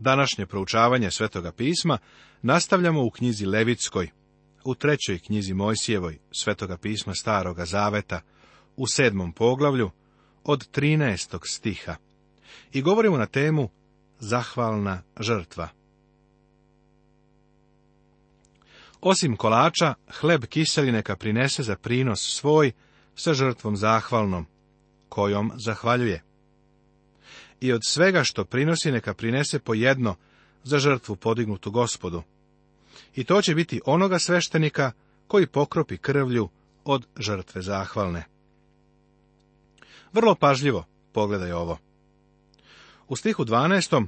Današnje proučavanje Svetoga pisma nastavljamo u knjizi Levitskoj, u trećoj knjizi Mojsijevoj Svetoga pisma Staroga Zaveta, u sedmom poglavlju, od 13. stiha. I govorimo na temu Zahvalna žrtva. Osim kolača, hleb kiseli prinese za prinos svoj sa žrtvom zahvalnom, kojom zahvaljuje i od svega što prinosi neka prinese po jedno za žrtvu podignutu gospodu. I to će biti onoga sveštenika koji pokropi krvlju od žrtve zahvalne. Vrlo pažljivo pogledaj ovo. U stihu 12.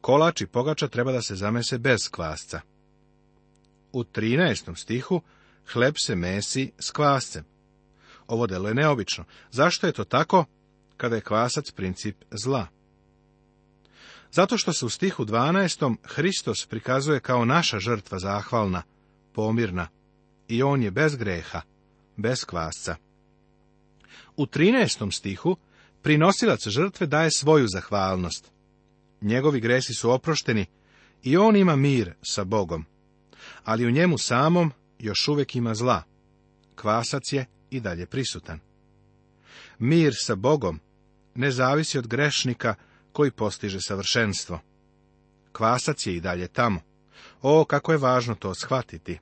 kolač i pogača treba da se zamese bez kvasca. U 13. stihu hleb se mesi s kvascem. Ovo delo je neobično. Zašto je to tako kada je kvasac princip zla? Zato što se u stihu 12. Hristos prikazuje kao naša žrtva zahvalna, pomirna, i on je bez greha, bez kvasca. U 13. stihu prinosilac žrtve daje svoju zahvalnost. Njegovi gresi su oprošteni i on ima mir sa Bogom. Ali u njemu samom još uvijek ima zla. Kvasac je i dalje prisutan. Mir sa Bogom ne zavisi od grešnika, koji postiže savršenstvo. Kvasac je i dalje tamo. O, kako je važno to shvatiti.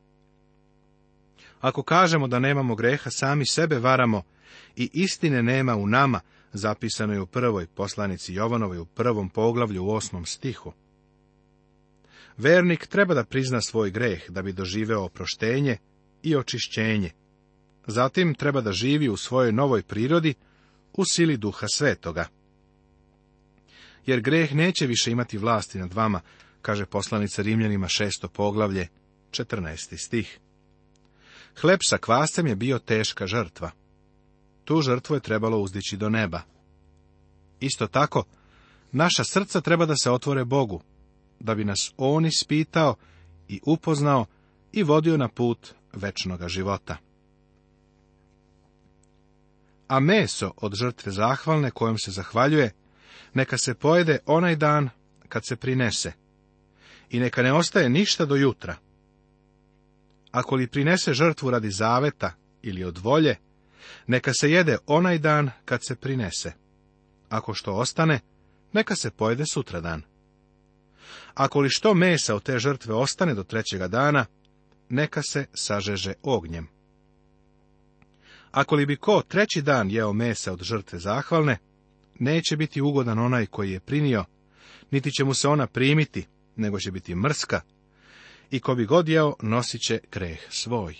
Ako kažemo da nemamo greha, sami sebe varamo i istine nema u nama, zapisano je u prvoj poslanici Jovanovoj u prvom poglavlju u osmom stihu. Vernik treba da prizna svoj greh da bi doživeo oproštenje i očišćenje. Zatim treba da živi u svojoj novoj prirodi u sili duha svetoga jer greh neće više imati vlasti nad vama, kaže poslanica Rimljanima šesto poglavlje, 14. stih. Hleb sa kvascem je bio teška žrtva. Tu žrtvu je trebalo uzdići do neba. Isto tako, naša srca treba da se otvore Bogu, da bi nas On ispitao i upoznao i vodio na put večnoga života. A meso od žrtve zahvalne kojom se zahvaljuje, neka se pojede onaj dan kad se prinese i neka ne ostaje ništa do jutra. Ako li prinese žrtvu radi zaveta ili od volje, neka se jede onaj dan kad se prinese. Ako što ostane, neka se pojede sutradan. Ako li što mesa od te žrtve ostane do trećega dana, neka se sažeže ognjem. Ako li bi ko treći dan jeo mesa od žrtve zahvalne, neće biti ugodan onaj koji je prinio, niti će mu se ona primiti, nego će biti mrska, i ko bi god jeo, nosit će kreh svoj.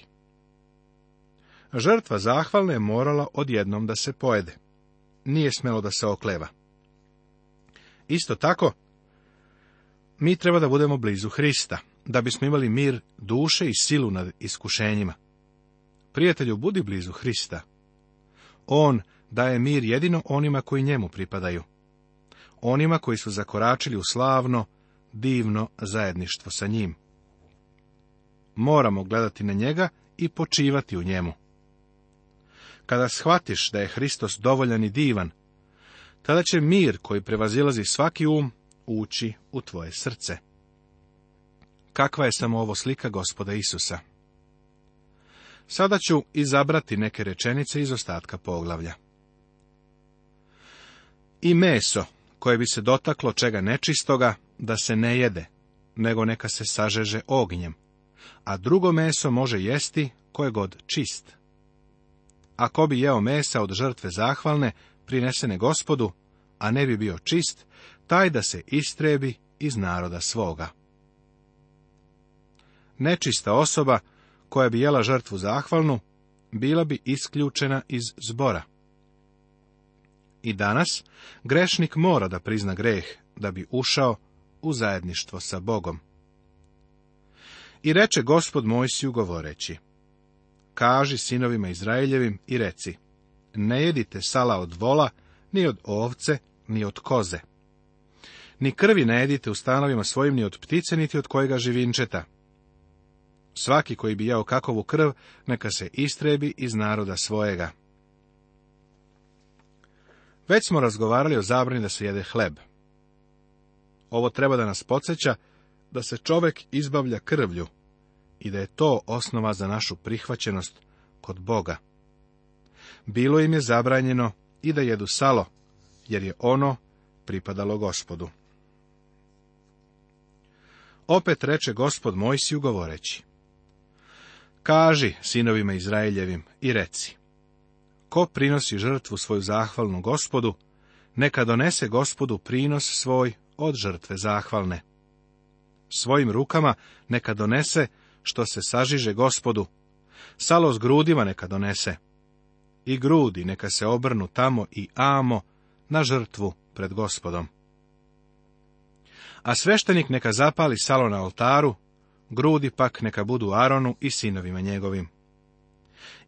Žrtva zahvalna je morala odjednom da se pojede. Nije smelo da se okleva. Isto tako, mi treba da budemo blizu Hrista, da bismo imali mir duše i silu nad iskušenjima. Prijatelju, budi blizu Hrista. On daje mir jedino onima koji njemu pripadaju. Onima koji su zakoračili u slavno, divno zajedništvo sa njim. Moramo gledati na njega i počivati u njemu. Kada shvatiš da je Hristos dovoljan i divan, tada će mir koji prevazilazi svaki um ući u tvoje srce. Kakva je samo ovo slika gospoda Isusa? Sada ću izabrati neke rečenice iz ostatka poglavlja. I meso, koje bi se dotaklo čega nečistoga, da se ne jede, nego neka se sažeže ognjem, a drugo meso može jesti koje god čist. Ako bi jeo mesa od žrtve zahvalne, prinesene gospodu, a ne bi bio čist, taj da se istrebi iz naroda svoga. Nečista osoba koja bi jela žrtvu zahvalnu, bila bi isključena iz zbora. I danas grešnik mora da prizna greh da bi ušao u zajedništvo sa Bogom. I reče gospod Mojsiju govoreći, kaži sinovima Izraeljevim i reci, ne jedite sala od vola, ni od ovce, ni od koze. Ni krvi ne jedite u stanovima svojim, ni od ptice, niti od kojega živinčeta. Svaki koji bi jao kakovu krv, neka se istrebi iz naroda svojega. Već smo razgovarali o zabrani da se jede hleb. Ovo treba da nas podsjeća da se čovek izbavlja krvlju i da je to osnova za našu prihvaćenost kod Boga. Bilo im je zabranjeno i da jedu salo, jer je ono pripadalo gospodu. Opet reče gospod Mojsiju govoreći. Kaži sinovima Izraeljevim i reci. Ko prinosi žrtvu svoju zahvalnu gospodu, neka donese gospodu prinos svoj od žrtve zahvalne. Svojim rukama neka donese što se sažiže gospodu, salo s grudima neka donese. I grudi neka se obrnu tamo i amo na žrtvu pred gospodom. A sveštenik neka zapali salo na oltaru, grudi pak neka budu Aronu i sinovima njegovim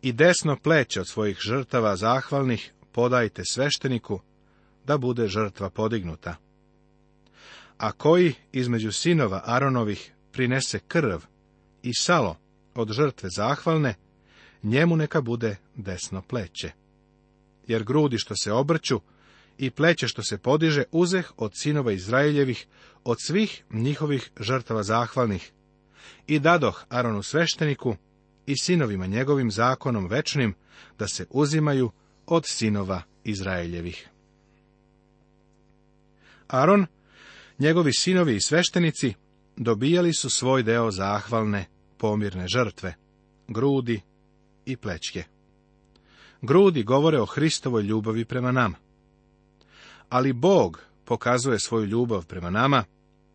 i desno pleće od svojih žrtava zahvalnih podajte svešteniku, da bude žrtva podignuta. A koji između sinova Aronovih prinese krv i salo od žrtve zahvalne, njemu neka bude desno pleće. Jer grudi što se obrću i pleće što se podiže uzeh od sinova Izraeljevih, od svih njihovih žrtava zahvalnih. I dadoh Aronu svešteniku, i sinovima njegovim zakonom večnim, da se uzimaju od sinova Izraeljevih. Aron, njegovi sinovi i sveštenici, dobijali su svoj deo zahvalne, pomirne žrtve, grudi i plećke. Grudi govore o Hristovoj ljubavi prema nama. Ali Bog pokazuje svoju ljubav prema nama,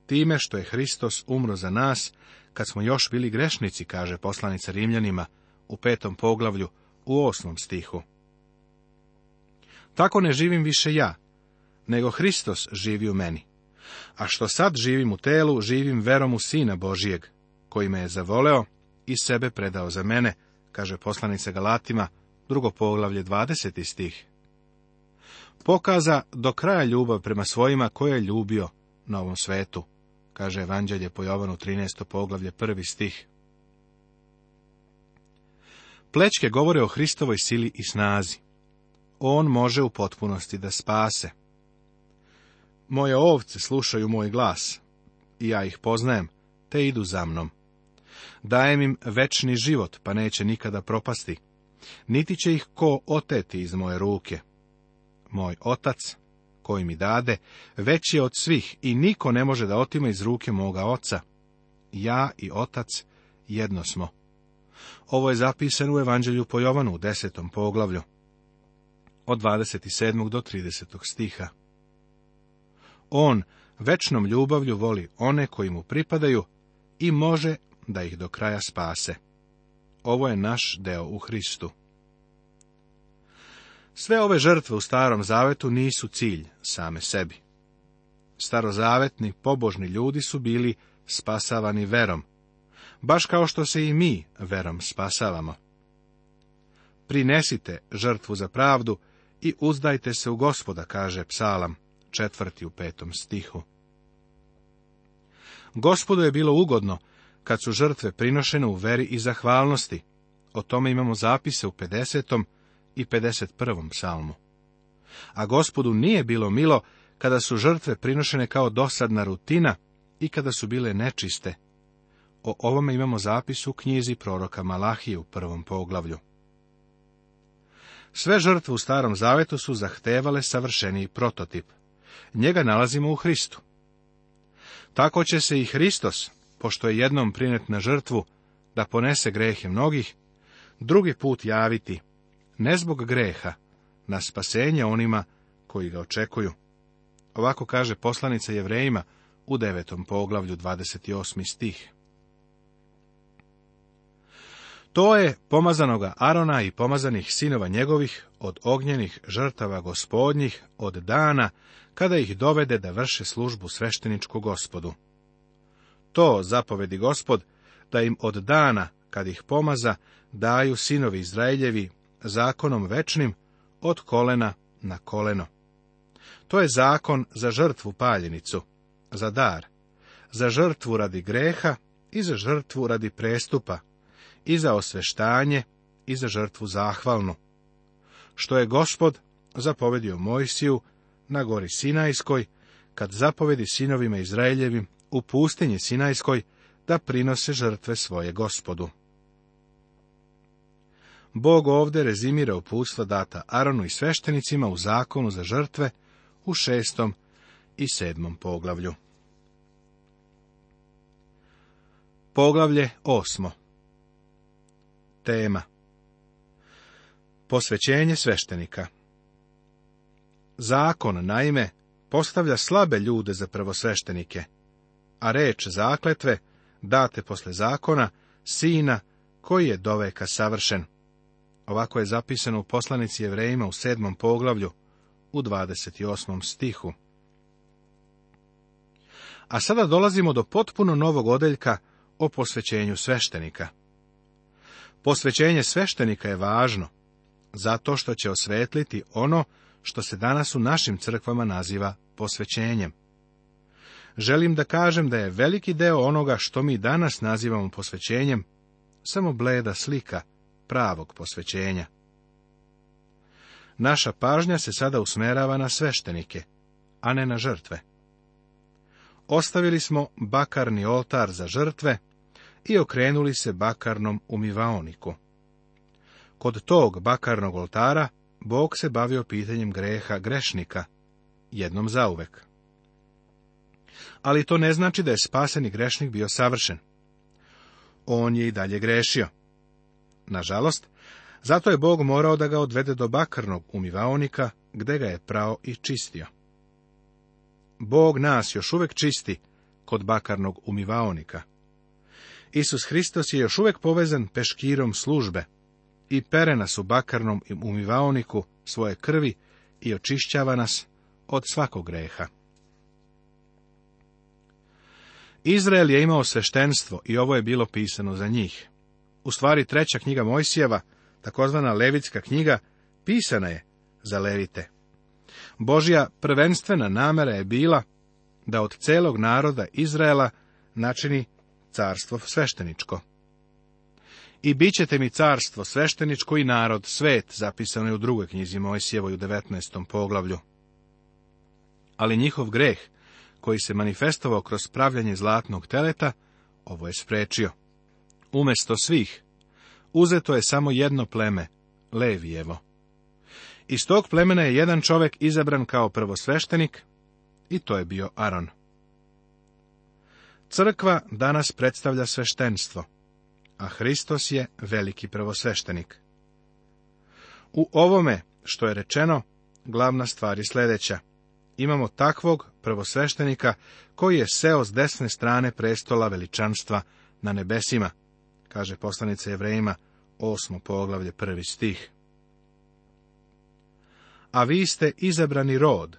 time što je Hristos umro za nas kad smo još bili grešnici, kaže poslanica Rimljanima u petom poglavlju u osmom stihu. Tako ne živim više ja, nego Hristos živi u meni. A što sad živim u telu, živim verom u Sina Božijeg, koji me je zavoleo i sebe predao za mene, kaže poslanica Galatima, drugo poglavlje 20. stih. Pokaza do kraja ljubav prema svojima koje je ljubio na ovom svetu, kaže Evanđelje po Jovanu 13. poglavlje 1. stih. Plečke govore o Hristovoj sili i snazi. On može u potpunosti da spase. Moje ovce slušaju moj glas, i ja ih poznajem, te idu za mnom. Dajem im večni život, pa neće nikada propasti, niti će ih ko oteti iz moje ruke. Moj otac koji mi dade, veći je od svih i niko ne može da otima iz ruke moga oca. Ja i otac jedno smo. Ovo je zapisano u Evanđelju po Jovanu u desetom poglavlju, od 27. do 30. stiha. On večnom ljubavlju voli one koji mu pripadaju i može da ih do kraja spase. Ovo je naš deo u Hristu. Sve ove žrtve u Starom Zavetu nisu cilj same sebi. Starozavetni pobožni ljudi su bili spasavani verom, baš kao što se i mi verom spasavamo. Prinesite žrtvu za pravdu i uzdajte se u gospoda, kaže psalam, četvrti u petom stihu. Gospodu je bilo ugodno kad su žrtve prinošene u veri i zahvalnosti. O tome imamo zapise u 50 i 51. psalmu. A gospodu nije bilo milo kada su žrtve prinošene kao dosadna rutina i kada su bile nečiste. O ovome imamo zapis u knjizi proroka Malahije u prvom poglavlju. Sve žrtve u Starom Zavetu su zahtevale savršeniji prototip. Njega nalazimo u Hristu. Tako će se i Hristos, pošto je jednom prinet na žrtvu da ponese grehe mnogih, drugi put javiti ne zbog greha, na spasenje onima koji ga očekuju. Ovako kaže poslanica Jevrejima u devetom poglavlju 28. stih. To je pomazanoga Arona i pomazanih sinova njegovih od ognjenih žrtava gospodnjih od dana kada ih dovede da vrše službu svešteničku gospodu. To zapovedi gospod da im od dana kad ih pomaza daju sinovi Izraeljevi zakonom večnim od kolena na koleno. To je zakon za žrtvu paljenicu, za dar, za žrtvu radi greha i za žrtvu radi prestupa, i za osveštanje i za žrtvu zahvalnu. Što je gospod zapovedio Mojsiju na gori Sinajskoj, kad zapovedi sinovima Izraeljevim u pustinji Sinajskoj da prinose žrtve svoje gospodu. Bog ovdje rezimira uputstva data Aronu i sveštenicima u zakonu za žrtve u šestom i sedmom poglavlju. Poglavlje osmo Tema Posvećenje sveštenika Zakon, naime, postavlja slabe ljude za prvosveštenike, a reč zakletve date posle zakona sina koji je doveka savršen. Ovako je zapisano u poslanici Jevrejima u sedmom poglavlju, u 28. stihu. A sada dolazimo do potpuno novog odeljka o posvećenju sveštenika. Posvećenje sveštenika je važno, zato što će osvetliti ono što se danas u našim crkvama naziva posvećenjem. Želim da kažem da je veliki deo onoga što mi danas nazivamo posvećenjem samo bleda slika – pravog posvećenja. Naša pažnja se sada usmerava na sveštenike, a ne na žrtve. Ostavili smo bakarni oltar za žrtve i okrenuli se bakarnom umivaoniku. Kod tog bakarnog oltara Bog se bavio pitanjem greha grešnika, jednom zauvek. Ali to ne znači da je spaseni grešnik bio savršen. On je i dalje grešio. Nažalost, zato je Bog morao da ga odvede do bakarnog umivaonika, gde ga je prao i čistio. Bog nas još uvek čisti kod bakarnog umivaonika. Isus Hristos je još uvek povezan peškirom službe i pere nas u bakarnom umivaoniku svoje krvi i očišćava nas od svakog greha. Izrael je imao sveštenstvo i ovo je bilo pisano za njih. U stvari treća knjiga Mojsijeva, takozvana Levitska knjiga, pisana je za Levite. Božja prvenstvena namera je bila da od celog naroda Izraela načini carstvo svešteničko. I bit ćete mi carstvo svešteničko i narod svet, zapisano je u drugoj knjizi Mojsijevoj u 19. poglavlju. Ali njihov greh, koji se manifestovao kroz pravljanje zlatnog teleta, ovo je sprečio. Umjesto svih, uzeto je samo jedno pleme, Levijevo. Iz tog plemena je jedan čovek izabran kao prvosveštenik i to je bio Aron. Crkva danas predstavlja sveštenstvo, a Hristos je veliki prvosveštenik. U ovome, što je rečeno, glavna stvar je sljedeća. Imamo takvog prvosveštenika koji je seo s desne strane prestola veličanstva na nebesima kaže poslanica Evrejima, osmo poglavlje, prvi stih. A vi ste izabrani rod,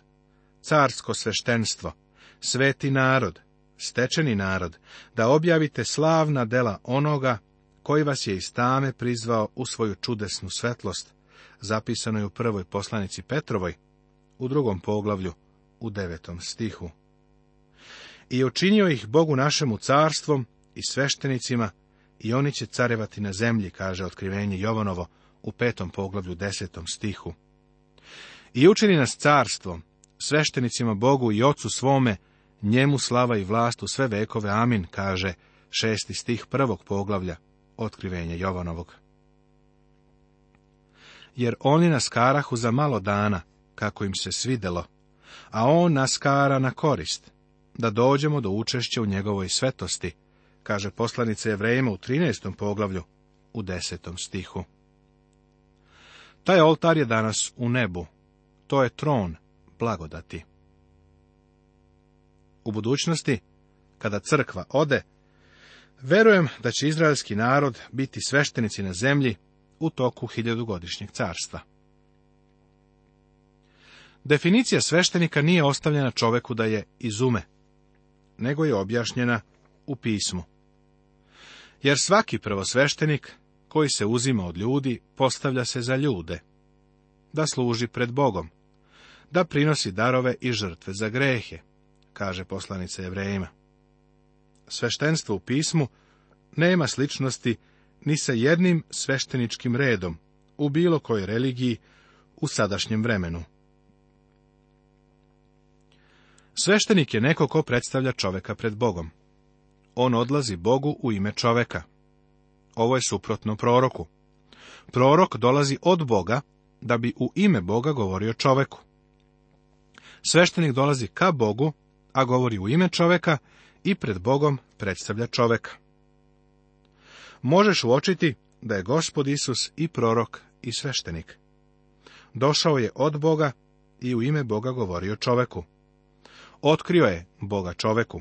carsko sveštenstvo, sveti narod, stečeni narod, da objavite slavna dela onoga koji vas je iz tame prizvao u svoju čudesnu svetlost, zapisano je u prvoj poslanici Petrovoj, u drugom poglavlju, u devetom stihu. I učinio ih Bogu našemu carstvom i sveštenicima, i oni će carevati na zemlji, kaže otkrivenje Jovanovo u petom poglavlju desetom stihu. I učini nas carstvom, sveštenicima Bogu i Ocu svome, njemu slava i vlast u sve vekove, amin, kaže šesti stih prvog poglavlja, otkrivenje Jovanovog. Jer oni nas karahu za malo dana, kako im se svidelo, a on nas kara na korist, da dođemo do učešća u njegovoj svetosti, kaže poslanica Evrejima u 13. poglavlju, u 10. stihu. Taj oltar je danas u nebu. To je tron blagodati. U budućnosti, kada crkva ode, verujem da će izraelski narod biti sveštenici na zemlji u toku hiljadugodišnjeg carstva. Definicija sveštenika nije ostavljena čoveku da je izume, nego je objašnjena u pismu jer svaki prvosveštenik koji se uzima od ljudi postavlja se za ljude, da služi pred Bogom, da prinosi darove i žrtve za grehe, kaže poslanica Jevrejima. Sveštenstvo u pismu nema sličnosti ni sa jednim svešteničkim redom u bilo kojoj religiji u sadašnjem vremenu. Sveštenik je neko ko predstavlja čoveka pred Bogom on odlazi Bogu u ime čoveka. Ovo je suprotno proroku. Prorok dolazi od Boga da bi u ime Boga govorio čoveku. Sveštenik dolazi ka Bogu, a govori u ime čoveka i pred Bogom predstavlja čoveka. Možeš uočiti da je Gospod Isus i prorok i sveštenik. Došao je od Boga i u ime Boga govorio čoveku. Otkrio je Boga čoveku.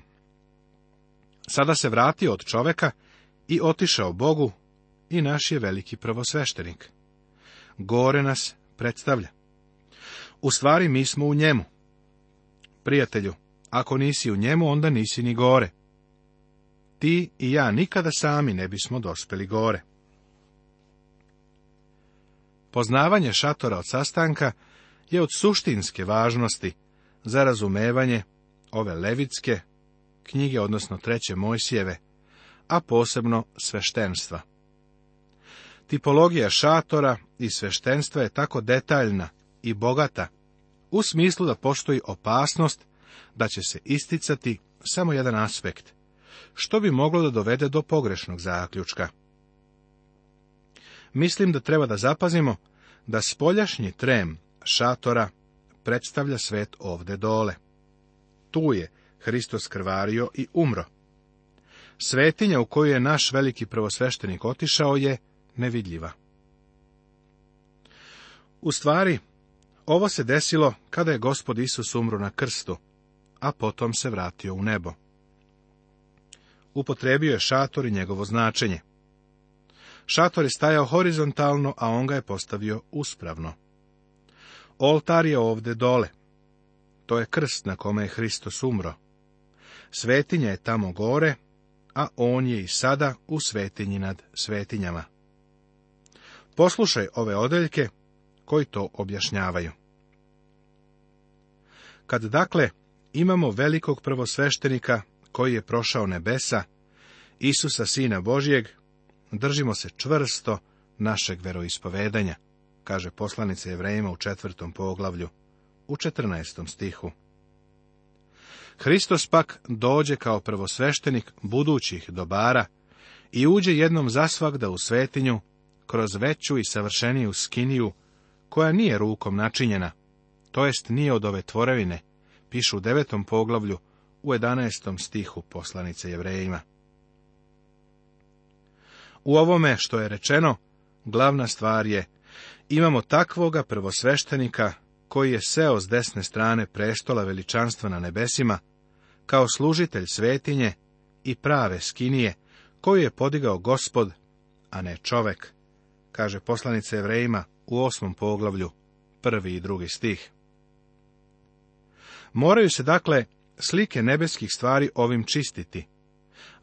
Sada se vratio od čoveka i otišao Bogu i naš je veliki prvosveštenik. Gore nas predstavlja. U stvari mi smo u njemu. Prijatelju, ako nisi u njemu, onda nisi ni gore. Ti i ja nikada sami ne bismo dospeli gore. Poznavanje šatora od sastanka je od suštinske važnosti za razumevanje ove levitske knjige, odnosno treće Mojsijeve, a posebno sveštenstva. Tipologija šatora i sveštenstva je tako detaljna i bogata, u smislu da postoji opasnost da će se isticati samo jedan aspekt, što bi moglo da dovede do pogrešnog zaključka. Mislim da treba da zapazimo da spoljašnji trem šatora predstavlja svet ovde dole. Tu je Hristos krvario i umro. Svetinja u koju je naš veliki prvosveštenik otišao je nevidljiva. U stvari, ovo se desilo kada je gospod Isus umro na krstu, a potom se vratio u nebo. Upotrebio je šator i njegovo značenje. Šator je stajao horizontalno, a on ga je postavio uspravno. Oltar je ovde dole. To je krst na kome je Hristos umro. Svetinja je tamo gore, a on je i sada u svetinji nad svetinjama. Poslušaj ove odeljke koji to objašnjavaju. Kad dakle imamo velikog prvosveštenika koji je prošao nebesa, Isusa Sina Božjeg, držimo se čvrsto našeg veroispovedanja, kaže poslanica Evrejima u četvrtom poglavlju, u četrnaestom stihu. Hristos pak dođe kao prvosveštenik budućih dobara i uđe jednom zasvagda u svetinju, kroz veću i savršeniju skiniju, koja nije rukom načinjena, to jest nije od ove tvorevine, pišu u devetom poglavlju, u 11. stihu poslanice jevrejima. U ovome što je rečeno, glavna stvar je, imamo takvoga prvosveštenika koji je seo s desne strane prestola veličanstva na nebesima, kao služitelj svetinje i prave skinije, koju je podigao gospod, a ne čovek, kaže poslanica Evrejima u osmom poglavlju, prvi i drugi stih. Moraju se dakle slike nebeskih stvari ovim čistiti,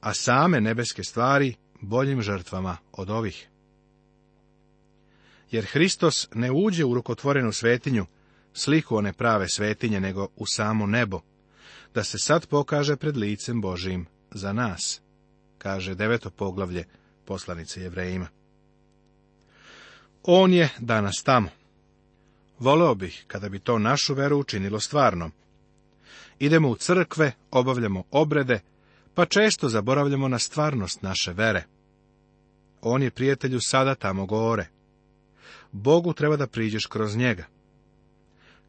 a same nebeske stvari boljim žrtvama od ovih. Jer Hristos ne uđe u rukotvorenu svetinju, sliku one prave svetinje nego u samo nebo, da se sad pokaže pred licem Božim za nas, kaže deveto poglavlje poslanice Jevrejima. On je danas tamo. Voleo bih kada bi to našu veru učinilo stvarnom. Idemo u crkve, obavljamo obrede, pa često zaboravljamo na stvarnost naše vere. On je prijatelju sada tamo gore. Bogu treba da priđeš kroz njega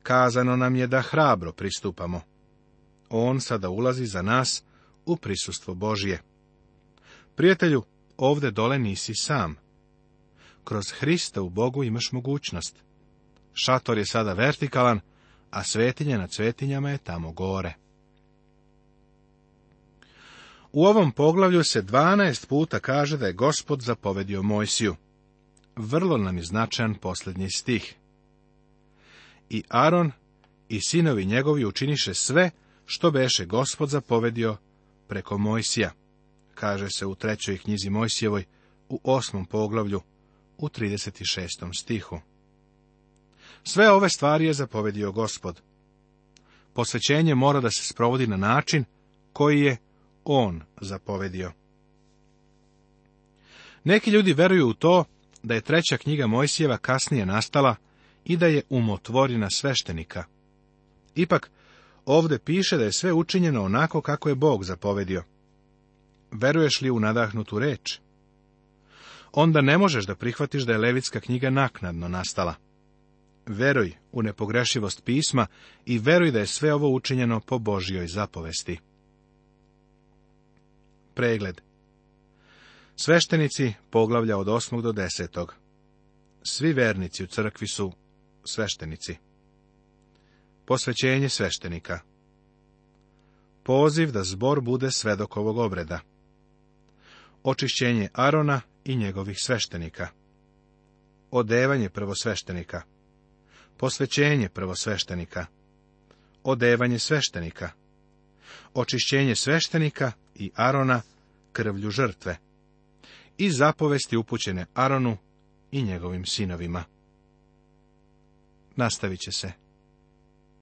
kazano nam je da hrabro pristupamo. On sada ulazi za nas u prisustvo Božje. Prijatelju, ovde dole nisi sam. Kroz Hrista u Bogu imaš mogućnost. Šator je sada vertikalan, a svetinje na svetinjama je tamo gore. U ovom poglavlju se 12 puta kaže da je gospod zapovedio Mojsiju. Vrlo nam je značajan posljednji stih i Aron i sinovi njegovi učiniše sve što beše gospod zapovedio preko Mojsija, kaže se u trećoj knjizi Mojsijevoj u osmom poglavlju u 36. stihu. Sve ove stvari je zapovedio gospod. Posvećenje mora da se sprovodi na način koji je on zapovedio. Neki ljudi veruju u to da je treća knjiga Mojsijeva kasnije nastala i da je umotvorina sveštenika. Ipak, ovdje piše da je sve učinjeno onako kako je Bog zapovedio. Veruješ li u nadahnutu reč? Onda ne možeš da prihvatiš da je Levitska knjiga naknadno nastala. Veruj u nepogrešivost pisma i veruj da je sve ovo učinjeno po Božjoj zapovesti. Pregled Sveštenici poglavlja od 8. do 10. Svi vernici u crkvi su sveštenici. Posvećenje sveštenika Poziv da zbor bude svedokovog ovog obreda. Očišćenje Arona i njegovih sveštenika. Odevanje prvosveštenika. Posvećenje prvosveštenika. Odevanje sveštenika. Očišćenje sveštenika i Arona krvlju žrtve. I zapovesti upućene Aronu i njegovim sinovima nastavit će se.